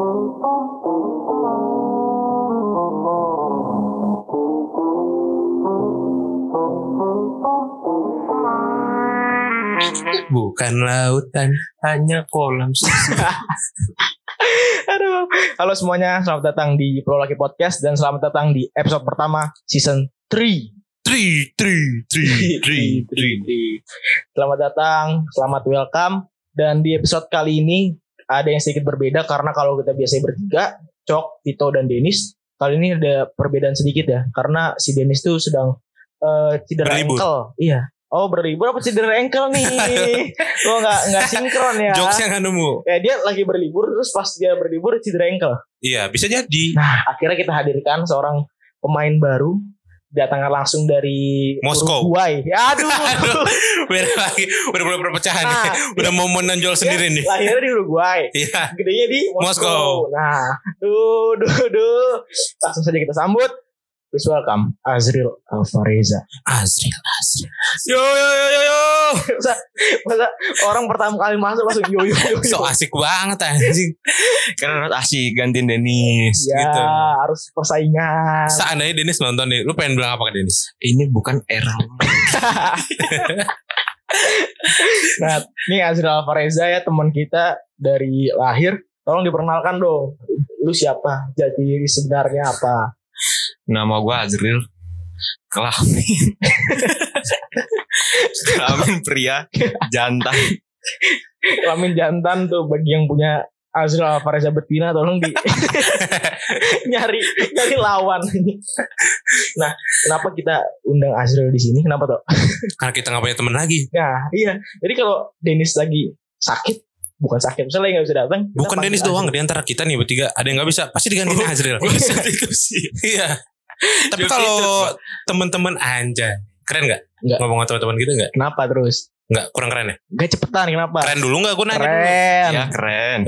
Bukan lautan, hanya kolam susu. Aduh. Halo semuanya, selamat datang di Pro Laki Podcast dan selamat datang di episode pertama season 3. Tri, tri, tri, tri, tri. Selamat datang, selamat welcome. Dan di episode kali ini ada yang sedikit berbeda karena kalau kita biasanya bertiga, Cok, Tito, dan Denis. Kali ini ada perbedaan sedikit ya, karena si Denis tuh sedang eh, cedera ankle. Iya. Oh berlibur apa cedera ankle nih? Lo nggak nggak sinkron ya? Jokesnya nggak nemu. Ya dia lagi berlibur terus pas dia berlibur cedera ankle. Iya, bisa jadi. Nah, akhirnya kita hadirkan seorang pemain baru datangnya langsung dari Moskow. Uruguay. Ya, aduh. Beda lagi, udah mulai perpecahan. Nah, Udah mau menonjol sendiri nih. Lahirnya di Uruguay. Iya. Gedenya di Moskow. Moskow. Nah, duh, duh, duh. Langsung saja kita sambut. Please welcome Azril Alvareza. Azril, Azril. Yo, yo, yo, yo, yo. masa, masa orang pertama kali masuk langsung yo yo yo. yo. So asik banget anjing. Karena harus asik gantiin Denis ya, gitu. harus persaingan. Seandainya Denis nonton nih, lu pengen bilang apa ke Denis? Ini bukan era Nah, ini Azril Alvareza ya teman kita dari lahir. Tolong diperkenalkan dong. Lu siapa? Jadi diri sebenarnya apa? Nama gue Azril Kelamin Kelamin pria Jantan Kelamin jantan tuh bagi yang punya Azril Alvareza betina tolong di nyari nyari lawan. nah, kenapa kita undang Azril di sini? Kenapa tuh? Karena kita nggak punya teman lagi. Nah, iya. Jadi kalau Dennis lagi sakit, bukan sakit, misalnya nggak bisa datang. Bukan Denis doang di antara kita nih bertiga ada yang nggak bisa pasti digantiin Azril. Iya. Tapi kalau teman-teman anja keren nggak? Nggak. Ngomong sama teman-teman kita nggak? Kenapa terus? Nggak kurang keren ya? Gak cepetan kenapa? Keren dulu nggak? Gue nanya dulu. Keren. Ya keren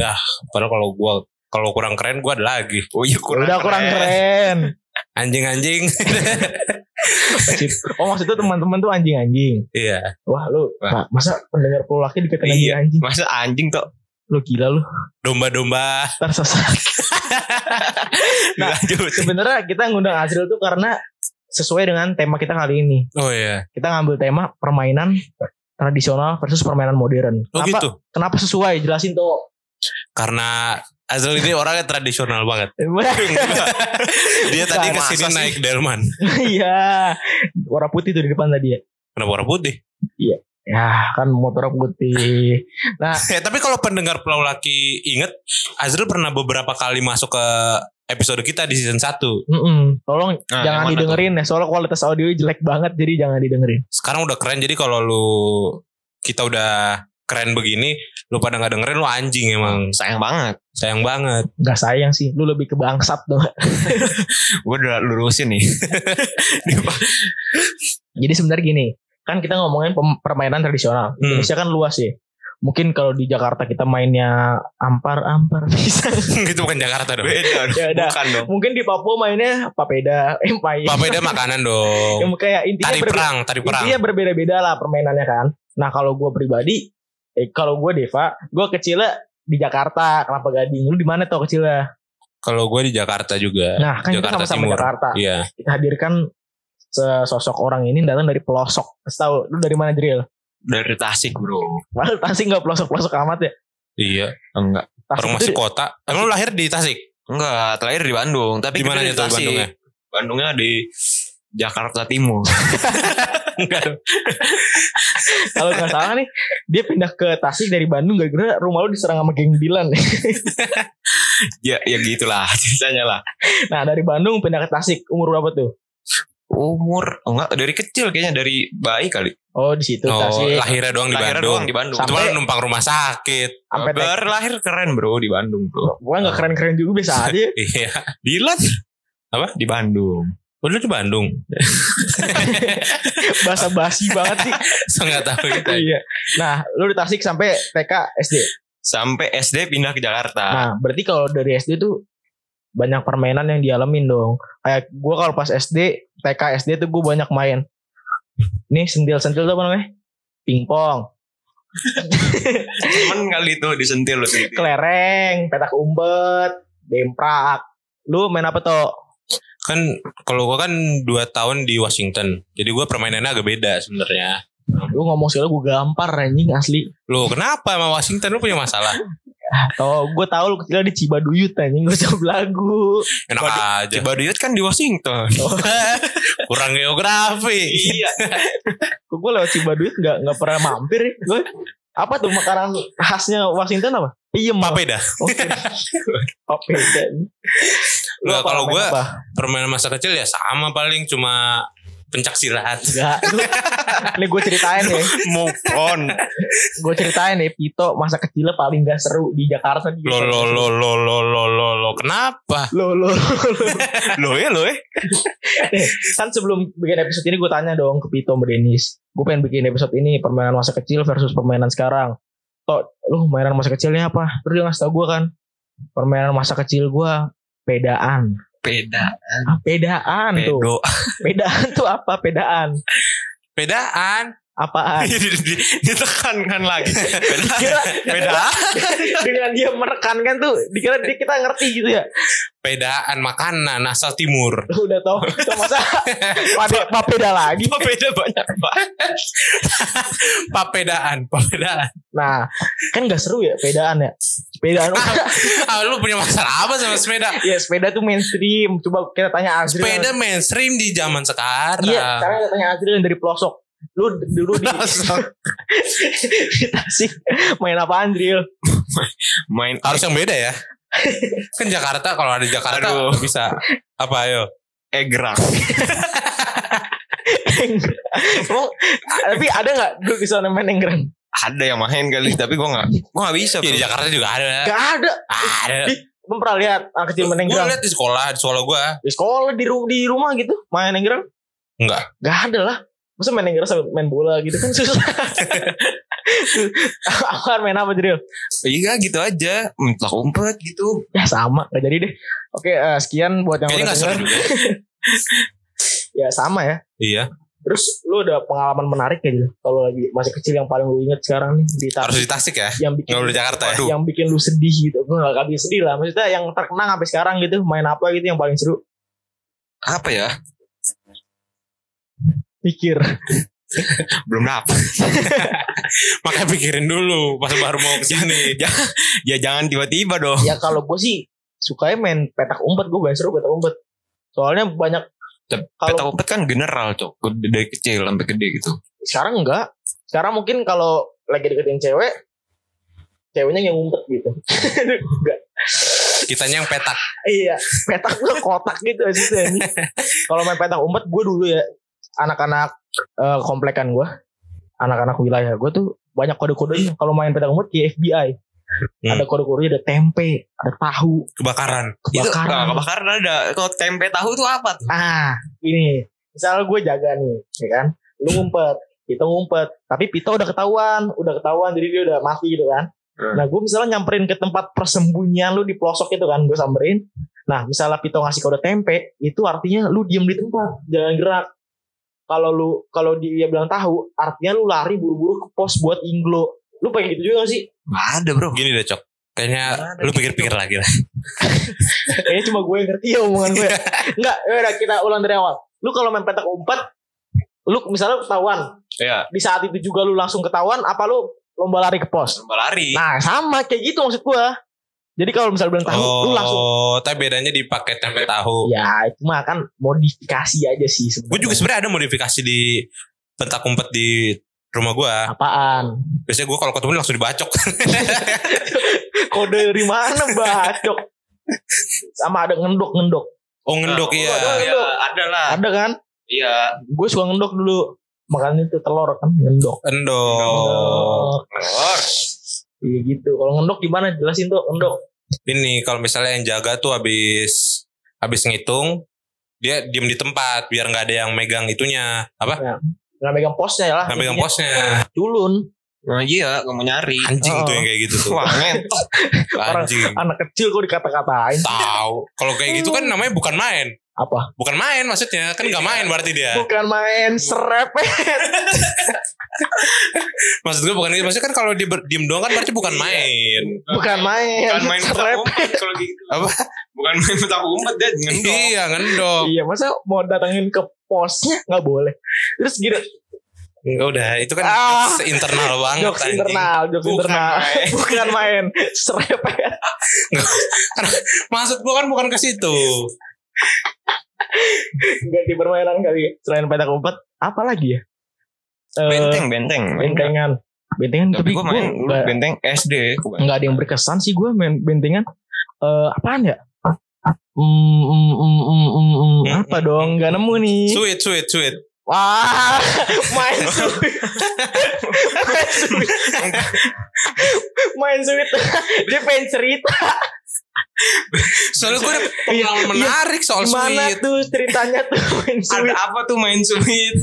Padahal kalau gue kalau kurang keren gue ada lagi. Oh iya kurang Udah kurang keren. Anjing-anjing. oh maksudnya teman-teman tuh anjing-anjing. Iya. Wah lu, Wah. Pak, masa pendengar pulau laki dikatain Iya. anjing? Masa anjing tuh Lu gila lu. Domba-domba. Tersesat. Nah, Sebenarnya kita ngundang Azril tuh karena sesuai dengan tema kita kali ini. Oh iya. Kita ngambil tema permainan tradisional versus permainan modern. Oh kenapa, gitu. Kenapa sesuai? Jelasin tuh. Karena Azril ini orangnya tradisional banget. Dia tadi ke sini masa sih? naik delman. Iya. Warna putih tuh di depan tadi ya. Kenapa warna putih? Ya kan motor putih. Nah Eh, tapi kalau pendengar Pulau Laki inget, Azril pernah beberapa kali masuk ke episode kita di season 1. mm-mm. tolong Nah, jangan didengerin ya. Soalnya kualitas audio jelek banget jadi jangan didengerin. Sekarang udah keren jadi kalau lu kita udah keren begini, lu pada nggak dengerin lu anjing emang. Sayang banget Sayang banget. Gak sayang sih. Lu lebih ke bangsat dong. Gue udah lurusin nih Jadi sebenarnya gini, kan kita ngomongin permainan tradisional. Hmm. Indonesia kan luas ya. Mungkin kalau di Jakarta kita mainnya ampar-ampar bisa. itu bukan Jakarta dong. Beda Ya udah. Bukan dong Mungkin di Papua mainnya papeda, empire. Papeda makanan dong. Yang kayak intinya Tari perang, tari perang. intinya berbeda-beda lah permainannya kan. Nah kalau gue pribadi, eh kalau gue Deva, gue kecilnya di Jakarta, Kelapa Gading. Lu di mana tuh kecilnya? Kalau gue di Jakarta juga. Nah kan Jakarta kita sama-sama Timur. Jakarta. Iya. Kita hadirkan sosok orang ini datang dari pelosok. Tahu, lu dari mana Drill? Dari Tasik bro Padahal Tasik nggak pelosok-pelosok amat ya. Iya. Enggak Tasik Orang masih kota. Emang lu lahir di Tasik? Enggak Terakhir di Bandung Tapi Di mana itu Tasik. Bandungnya? Bandungnya di Jakarta Timur kalau nggak salah nih, dia pindah ke Tasik dari Bandung gara-gara rumah lu diserang sama geng Dilan. Ya ya gitulah ceritanya lah nah dari Bandung pindah ke Tasik umur berapa tuh? Umur Enggak dari kecil kayaknya Dari bayi kali Oh di situ Oh, Tasik. lahirnya doang di Lahirnya Bandung. doang di Bandung Sampai- Cuma numpang rumah sakit. Sampai tek- Baru lahir keren bro di Bandung bro Gua nggak keren-keren juga biasa aja. Iya. Dilan Apa? Di Bandung Udah di Bandung. Bahasa basi banget sih. So nggak tahu kita. iya. Nah, lu di Tasik sampai TK SD. Sampai SD pindah ke Jakarta Nah, berarti kalau dari SD tuh banyak permainan yang dialamin dong. Kayak gua kalau pas SD, TK, SD tuh gue banyak main. Nih sentil-sentil tuh apa namanya? Pingpong. Cuman kali itu disentil lu sedikit. Kelereng, petak umpet, demprak. Lu main apa tuh? Kan kalau gua kan 2 tahun di Washington. Jadi gua permainannya agak beda sebenarnya. Lu ngomong segala gue gampar anjing asli. Lu kenapa sama Washington lu punya masalah? Tau gue tahu lu kecil di Cibaduyut anjing gue jawab lagu. Enak aja. Cibaduyut kan di Washington. Kurang geografi. iya. Gue lewat Cibaduyut nggak nggak pernah mampir ya. Gue apa tuh makanan khasnya Washington apa? Piem apa? Papeda. Oke. Papeda. Lu kalau apa? permainan masa kecil ya sama paling cuma pencak silat. Enggak. Ini gue ceritain ya. Move on. Gue ceritain ya. Pito masa kecilnya paling gak seru di Jakarta. Di Lo lo lo lo lo lo lo lo kenapa? Lo lo. lo ya lo ya. Eh, kan sebelum bikin episode ini gue tanya dong ke Pito sama Denis. Gue pengen bikin episode ini permainan masa kecil versus permainan sekarang. Tok, lu mainan masa kecilnya apa? Terus dia ngasih tau gue kan. Permainan masa kecil gue pedaan. Beda. Ah, pedaan tuh. Pedo. Pedaan tuh apa? Pedaan. Pedaan. Apaan? Ditekankan lagi. Beda. Dikira- Beda. dengan dia menekankan tuh dikira dia kita ngerti gitu ya Pedaan makanan asal timur. Udah tau masa papeda lagi Beda banyak banget. Papedaan, papedaan. nah kan gak seru ya pedaan ya pedaan Ah, lu punya masalah apa sama sepeda? ya sepeda tuh mainstream coba kita tanya Azril Sepeda mainstream di zaman sekarang. iya sekarang kita tanya Azril yang dari pelosok lu dulu di, di Tasik main apa Andril Main Harus yang beda ya. kan Jakarta kalau ada Jakarta Aduh. bisa apa ayo? egrang. Emang, tapi ada nggak dulu bisa main enggrang Ada yang main kali tapi gua nggak gua nggak bisa. Ya, di. Jakarta juga ada. Gak ada Ada. Gue pernah lihat anak kecil main Gue enggrang lihat di sekolah, di sekolah gue. di sekolah di, ru- di rumah gitu main enggrang Enggak. Gak ada lah Masa main enggrang sambil main bola gitu kan susah Apaan main apa Dril? Iya gitu aja. Mentok umpet gitu. Ya sama gak jadi deh Oke eh, sekian buat yang Kayaknya udah denger. Ya sama ya Iya. Terus lu ada pengalaman menarik gak gitu Kalau lagi masih kecil yang paling lu inget sekarang nih Di Harus di Tasik ya. Yang bikin Nggak di Jakarta ya. Yang bikin lu sedih gitu Gue gak kali sedih lah Maksudnya yang terkenang sampai sekarang gitu Main apa gitu yang paling seru Apa ya? Pikir Belum dapet. Makanya pikirin dulu pas baru mau ke sini. ya jangan tiba-tiba dong. Ya kalau gue sih Sukanya main petak umpet Gue seru petak umpet Soalnya banyak Kalau- Petak umpet kan general cok. Dari kecil sampai gede gitu. sekarang enggak sekarang mungkin kalau lagi deketin cewek ceweknya yang ngumpet gitu enggak Kitanya yang petak. iya petak gue kotak gitu ini kalau main petak umpet gue dulu ya anak-anak eh, komplekan gue anak-anak wilayah gue tuh banyak kode-kodenya kalau main petak umpet kayak FBI Hmm. ada kode-kodenya ada tempe ada tahu Kebakaran. Itu kebakaran nggak kebakaran ada. Kalau tempe tahu tuh apa tuh? ah ini misal gue jaga nih ya kan lu ngumpet Pito ngumpet tapi Pito udah ketahuan udah ketahuan jadi dia udah mati gitu kan Hmm. nah gue misalnya nyamperin ke tempat persembunyian lu di pelosok itu kan gue samperin nah misalnya Pito ngasih kode tempe itu artinya lu diem di tempat jangan gerak kalau lu kalau dia bilang tahu artinya lu lari buru-buru ke pos buat inglo lu pengen gitu juga gak sih Nggak ada bro. Gini deh cok. Kayaknya Ada lu pikir-pikir lagi lah. kayaknya cuma gue yang ngerti ya omongan gue enggak ya udah kita ulang dari awal lu kalau main petak umpet lu misalnya ketahuan Ya. di saat itu juga lu langsung ketahuan apa lu lomba lari ke pos Lomba lari. nah sama kayak gitu maksud gua jadi kalau misalnya belum tahu lu langsung Oh, tapi bedanya di paket tempe tahu. ya itu mah kan modifikasi aja sih Gue juga sebenarnya ada modifikasi di petak umpet di rumah gue. apaan Biasanya gue kalau ketemu langsung dibacok. kode dari mana bacok sama ada ngendok ngendok Oh ngendok Nah, iya. oh, Iya, ada lah. ada kan Iya. gue suka ngendok dulu makanya itu telur kan ngendok Endok. Oh, iya gitu. Kalau ngendok gimana? Jelasin tuh ngendok. Ini kalau misalnya yang jaga tuh habis habis ngitung dia diem di tempat biar nggak ada yang megang itunya. Apa? Nggak megang posnya ya lah nggak megang posnya. Culun. Nah, iya, kamu nyari. anjing Oh. tuh yang kayak gitu tuh. Wah, ngentot. Orang- anjing anak kecil kok dikata-katain. Tahu. Kalau kayak gitu kan namanya bukan main Apa? Bukan main maksudnya, kan nggak main berarti dia. Bukan main serepet. Maksud gue bukan itu. Maksudnya kan kalau dia diem doang kan berarti bukan main. Bukan main. Bukan main serepet. kalau gitu. Apa? Bukan main petak umpet dia ngendong. Iya ngendong. Iya, masa mau datangin ke posnya nggak boleh. Terus gini, Ya udah, itu kan Ah. internal banget jokes anjing. internal, jokes Bukan internal. main. Bukan main, serepet. Maksud gue kan bukan ke situ. Ganti permainan kali. Selain petak umpet, apa lagi ya? Eh, Benteng, benteng. bentengan. Bentengan Tapi tapi gue main nggak benteng SD. Gua nggak ada yang berkesan sih gue main bentengan. Eh apaan ya? Hmm, hmm, hmm, hmm, hmm, hmm. Hmm, apa hmm, dong? Gak nemu nih. Sweet, sweet, sweet. Wah, main sweet. main sweet. main sweet. Dia pengen cerita. Soalnya gue ada Iya, pengalaman iya. menarik soal Gimana sweet. tuh ceritanya tuh main Ada sweet. apa tuh main sweet?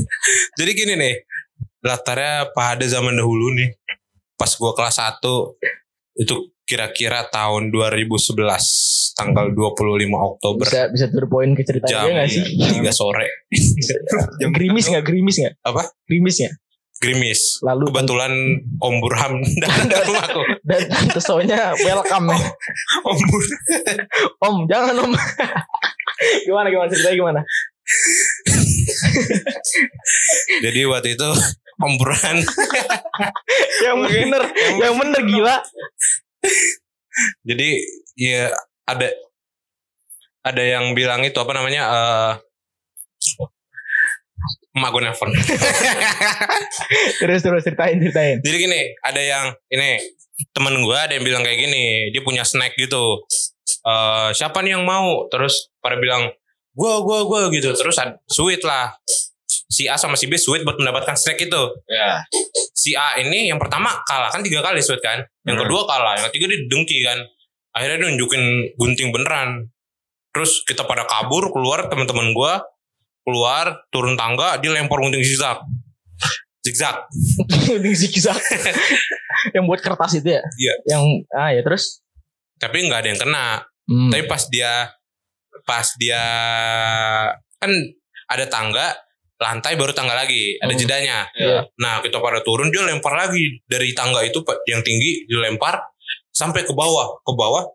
Jadi gini nih, latarnya pada zaman dahulu nih. Pas gue kelas 1 itu kira-kira tahun 2011 tanggal 25 Oktober Bisa bisa point ke ceritanya jam gak sih? 3 sore Jam Gerimis gak? Gerimis gak? Apa? Gerimis ya. Gerimis. Lalu Kebetulan Om Burham datang ke rumahku. dan tante Sonya welcome ya. Ombur. Om jangan om. gimana gimana ceritanya gimana? Jadi waktu itu Om Burhan Yang bener, yang bener gila. jadi ya ada ada yang bilang itu apa namanya eh emak gue nelfon. Terus terus ceritain ceritain. Jadi gini, ada yang ini temen gue ada yang bilang kayak gini, dia punya snack gitu. Eh siapa nih yang mau? Terus pada bilang gue gue gue gitu. Terus sweet lah. Si A sama si B sweet buat mendapatkan snack itu. Ya. Si A ini yang pertama kalah kan tiga kali sweet kan. Yang Hmm. kedua kalah, yang ketiga dia dengki kan. Akhirnya dia nunjukin gunting beneran. Terus kita pada kabur keluar teman-teman gue keluar turun tangga dia lempar gunting zigzag. Zigzag. Gunting zigzag. yang buat kertas itu ya? Iya. Yang ah ya terus. Tapi nggak ada yang kena. Hmm. Tapi pas dia pas dia kan ada tangga, lantai baru tangga lagi, ada Hmm. jedanya. Iya. Nah, kita pada turun dia lempar lagi dari tangga itu yang tinggi dilempar sampai ke bawah, ke bawah.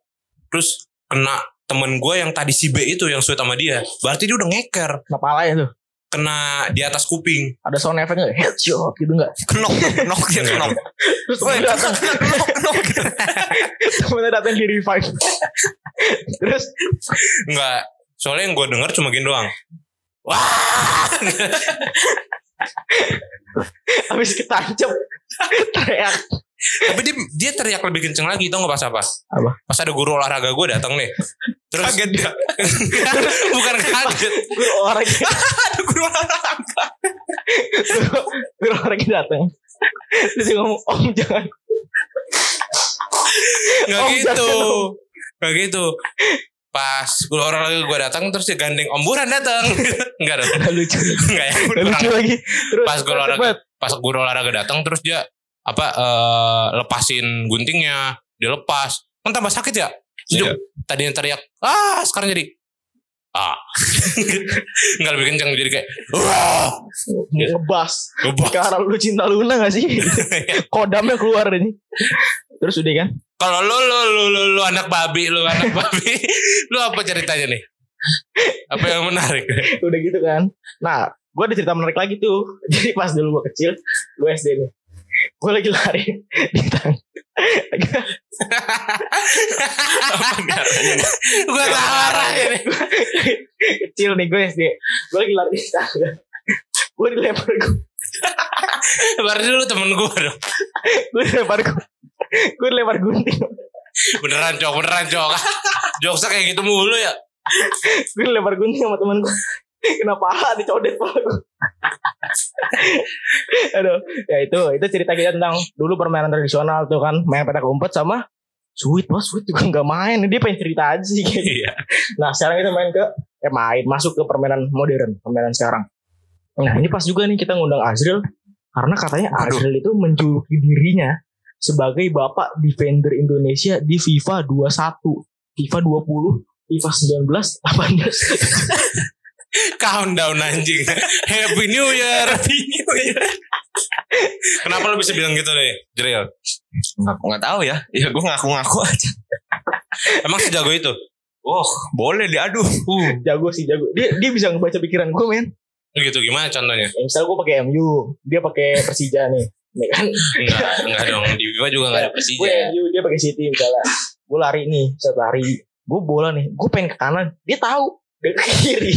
Terus kena temen gue yang tadi si B itu yang sweet sama dia. Berarti dia udah ngeker, Kepala ya tuh. kena di atas kuping. Ada sound effect gak? Headshot gitu gak? Kenok, kenok dia kenok. Terus temennya datang. Kenok, kenok gitu. temennya datang di revive. terus Enggak, soalnya yang gue denger cuma gini doang. Wah, habis ketancep. Teriak. tapi dia dia teriak lebih kenceng lagi tau gak pas apa? Apa? Pas ada guru olahraga gue datang nih. Terus Kaget dia. bukan kaget. Gue orang Ada guru olahraga. gue orang datang. Terus dia ngomong, Om jangan. Nggak Om, gitu. jangan, Nggak gitu. Pas guru olahraga gue datang terus dia gandeng Om Buran datang. Enggak dong. Gak lucu. Enggak ya. Gak lucu lagi. Terus Pas guru olahraga cepet. pas guru olahraga datang terus dia apa eh, lepasin guntingnya, dia lepas. Kan tambah sakit ya? Terus dia Iya. tadinya teriak, "Ah!" sekarang jadi ah. Enggak lebih kenceng jadi kayak wah. ngebas. Gebak. Karena lu cinta Luna gak sih? Kodamnya keluar ini. Terus udah kan? Kalau lu lu lu lu lu anak babi, lu anak babi, lu apa ceritanya nih? Apa yang menarik? Udah gitu kan. Nah, gue ada cerita menarik lagi tuh. Jadi pas dulu gue kecil, gue SD nih. Gue lagi lari di tang. Gue tahu arahnya nih. kecil nih gue SD. Gue lagi lari di tangga. Gue dilempar gue. Berarti dulu temen gue dong. Gue dilempar gue. Gue dilempar gunting. Beneran cok, beneran cok. Jokesnya kayak gitu mulu ya. Gue dilempar gunting sama temen gue. Kena paha dicodet paha gue. Aduh, ya itu itu cerita kita tentang dulu permainan tradisional tuh kan, main petak umpet sama Sweet, wah Sweet juga nggak main. Dia pengen cerita aja sih kayaknya. Iya. Nah sekarang kita main ke eh main masuk ke permainan modern, permainan sekarang. Nah ini pas juga nih kita ngundang Azril karena katanya Aduh. Azril itu menjuluki dirinya sebagai bapak defender Indonesia di FIFA 21, FIFA 20 FIFA 19 18 Countdown anjing. Happy New Year. Happy New Year. Kenapa lo bisa bilang gitu nih, Jril? Nggak, nggak tahu ya. Ya gue ngaku-ngaku aja. Emang sejago itu? Oh, boleh diadu. Uh. jago sih jago dia dia bisa ngebaca pikiran gue men Gitu gimana contohnya? ya, misalnya gue pakai MU dia pakai Persija nih Nih kan Enggak, enggak dong. Di FIFA juga enggak ada gue Persija. MU dia pakai City misalnya gue lari nih saat lari gue bola nih gue pengen ke kanan dia tahu dia ke kiri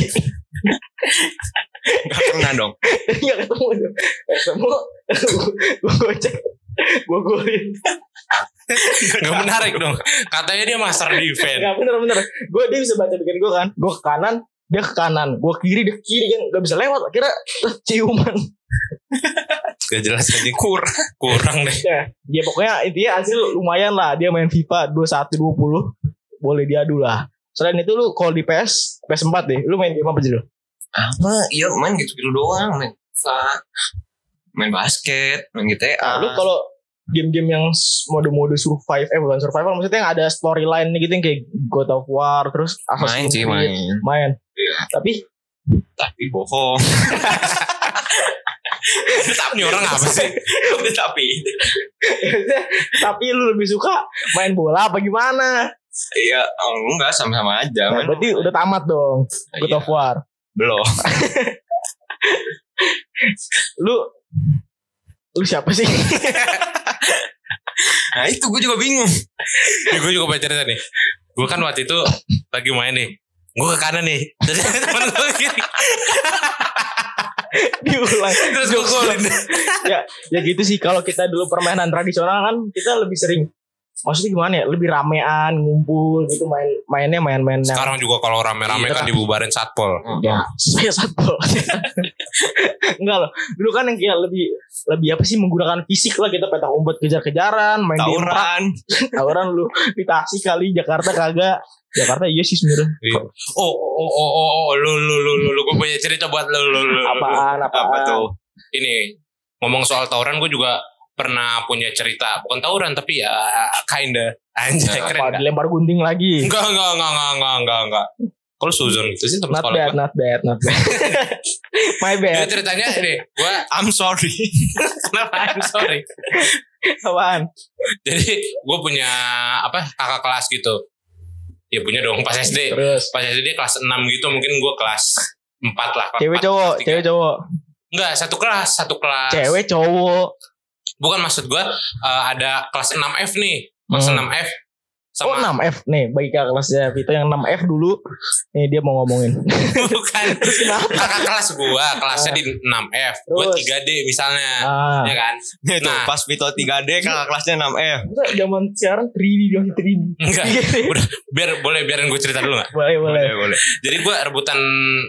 Gak pernah dong. nggak ketemu tuh. Nggak ketemu. Gue gocek. Gue golin Enggak menarik dong. Katanya dia master defense. nggak bener bener. Gue dia bisa baca pikiran gue kan. Gue ke kanan dia ke kanan. Gue kiri dia ke kiri kan. Nggak bisa lewat. Akhirnya eh, ciuman. Gak jelas aja. Kur kurang deh. ya, ya pokoknya intinya hasil lumayan lah. Dia main FIFA 21 20 boleh diadu lah selain itu lu kalau di PS PS4 deh lu main game apa sih lu Apa? Iya main gitu-gitu doang. Main FIFA. Main basket. Main GTA. Nah, lu kalau game-game yang mode-mode survive eh bukan survival maksudnya yang ada storyline gitu yang kayak God of War terus main sih main. main Iya. tapi Tapi bohong. Ini orang apa sih? tapi. tapi lu lebih suka main bola apa gimana Iya, oh, enggak sama-sama aja. nah, berarti udah tamat dong God Iya, of War belum. lu lu siapa sih Nah itu gue juga bingung. Ya, gue juga baca cerita nih. Gue kan waktu itu lagi main nih. Gue ke kanan nih. Terus temen gue kiri. diulang. Terus gue golin. ya ya gitu sih. Kalau kita dulu permainan tradisional kan kita lebih sering maksudnya gimana ya? Lebih ramean ngumpul gitu main mainnya main-main Sekarang juga kalau rame-rame Iya. kan dibubarin satpol. ya saya satpol. Enggak loh. Dulu kan yang kayak lebih lebih apa sih menggunakan fisik lah. Kita petak umpet kejar-kejaran main di Tauran. tawuran lu. Di Tasik kali Jakarta kagak Jakarta iya sih sebenarnya Iya. Oh, oh, oh, oh, oh, lu, lu, lu, lu, lu, gue punya cerita buat lu, lu, lu. apaan apaan Apa tuh? Ini ngomong soal tawuran, gue juga pernah punya cerita. Bukan tawuran, tapi ya kinda. Anjay, Nah, keren apa dilempar gunting lagi Enggak, enggak, enggak, enggak, enggak, enggak, enggak. Kalau suzon gitu sih sama not sekolah bad gue. not bad not bad my Jadi bad ceritanya ini, gue I'm sorry. kenapa? I'm sorry. apaan Jadi gue punya apa kakak kelas gitu. Ya punya dong pas SD. terus Pas SD kelas 6 gitu mungkin gue kelas 4 lah. kelas cewek 4, cowok kelas cewek cowok Enggak, satu kelas, satu kelas. cewek cowok Bukan maksud gue eh, ada kelas 6F nih. Kelas Hmm. 6F Oh sama. 6F nih bagi kakak kelasnya. Vito yang 6F dulu. Nih dia mau ngomongin. Bukan. Kakak kelas gue kelasnya di 6F gue Terus? 3D misalnya. Ah. Ya kan? Tuh Nah. pas Vito 3D kakak kelasnya 6F. Masa zaman sekarang 3D dia masih 3D enggak. Udah biar boleh biarin gue cerita dulu nggak? Boleh boleh. Boleh. jadi gue rebutan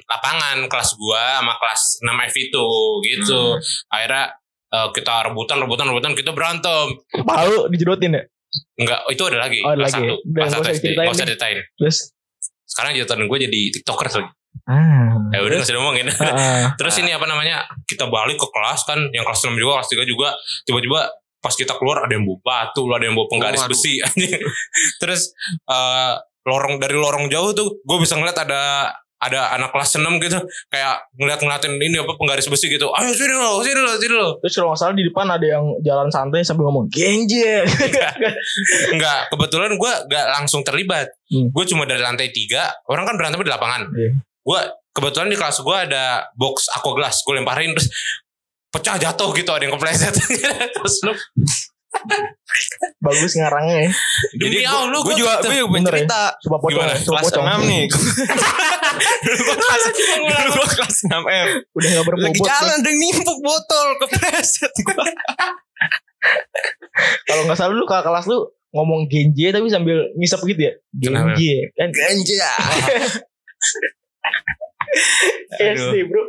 lapangan kelas gue sama kelas 6F itu gitu. Hmm. akhirnya eh, kita rebutan rebutan rebutan kita berantem. Palu dijedotin ya enggak itu ada lagi Oh, ada kelas lagi. satu Udah, kelas satu SD nggak usah deh. diceritain Terus sekarang jatuhan gue jadi tiktoker lagi Ah ya udah nggak usah ngomongin Ah, Terus ini apa namanya? Kita balik ke kelas kan, yang kelas 6 juga, kelas 3 juga. Tiba-tiba pas kita keluar ada yang bawa batu, ada yang bawa penggaris Waduh. besi. Terus eh, lorong dari lorong jauh tuh, gue bisa ngeliat ada ada anak kelas 6 gitu, kayak ngeliat-ngeliatin ini apa penggaris besi gitu. Ayo sini lo, sini lo, sini lo. Terus kalau nggak salah di depan ada yang jalan santai sambil ngomong Genjer Enggak, kebetulan gue gak langsung terlibat. Hmm. Gue cuma dari lantai 3, orang kan berantem di lapangan. Iya. Gue kebetulan di kelas gue ada box aqua glass, gue lemparin terus pecah jatuh gitu ada yang kepleset terus lu Bagus ngarangnya ya Demi Allah, gue gua juga gue juga Bener ya? cerita. Coba pocong Gimana? Coba Kelas pocong 6 nih. Dulu gue kelas, dulu gue kelas 6F. Udah gak Lagi berbobot jalan ada nimpuk botol kepleset gua. Kalau gak salah lu kakak kelas lu Ngomong Genje tapi sambil ngisap gitu ya? Genje kan Ganja. SD bro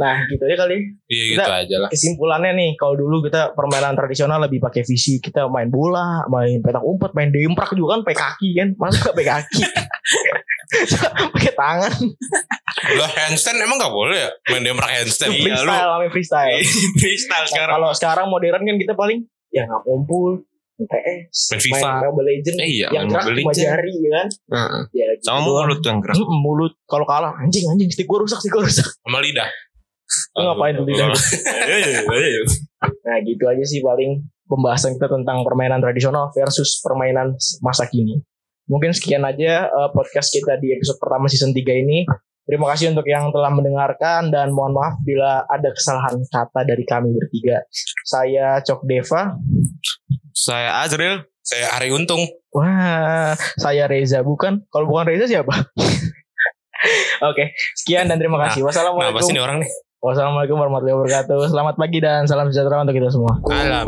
Nah gitu ya kali Iya Kita- gitu aja lah. kesimpulannya nih kalau dulu kita permainan tradisional lebih pakai visi kita main bola main petak umpet main demprak juga kan pakai kaki kan masa nggak pakai kaki pakai tangan Lah handstand emang gak boleh ya main demprak handstand. Iya, freestyle namanya freestyle Freestyle Nah, sekarang. kalau sekarang modern kan kita paling ya nggak kumpul PS, Main FIFA. main Mobile Legend Eh, iya, yang main gerak cuma jari ya kan. Heeh. Ya, gitu Sama mulut yang gerak. Mm, mulut kalau kalah anjing anjing stick gua rusak stick gua rusak. Sama lidah. Lu ngapain tuh lidah? Nah gitu aja sih paling pembahasan kita tentang permainan tradisional versus permainan masa kini. Mungkin sekian aja eh, podcast kita di episode pertama season 3 ini. Terima kasih untuk yang telah mendengarkan dan mohon maaf bila ada kesalahan kata dari kami bertiga. Saya Cok Deva. Saya Azril. Saya Ari Untung. Wah, saya Reza bukan? Kalau bukan Reza siapa? Oke, sekian dan terima kasih. Nah, apa Wassalamualaikum. sih ini orang nih? Wassalamualaikum warahmatullahi wabarakatuh. Selamat pagi dan salam sejahtera untuk kita semua. Alam.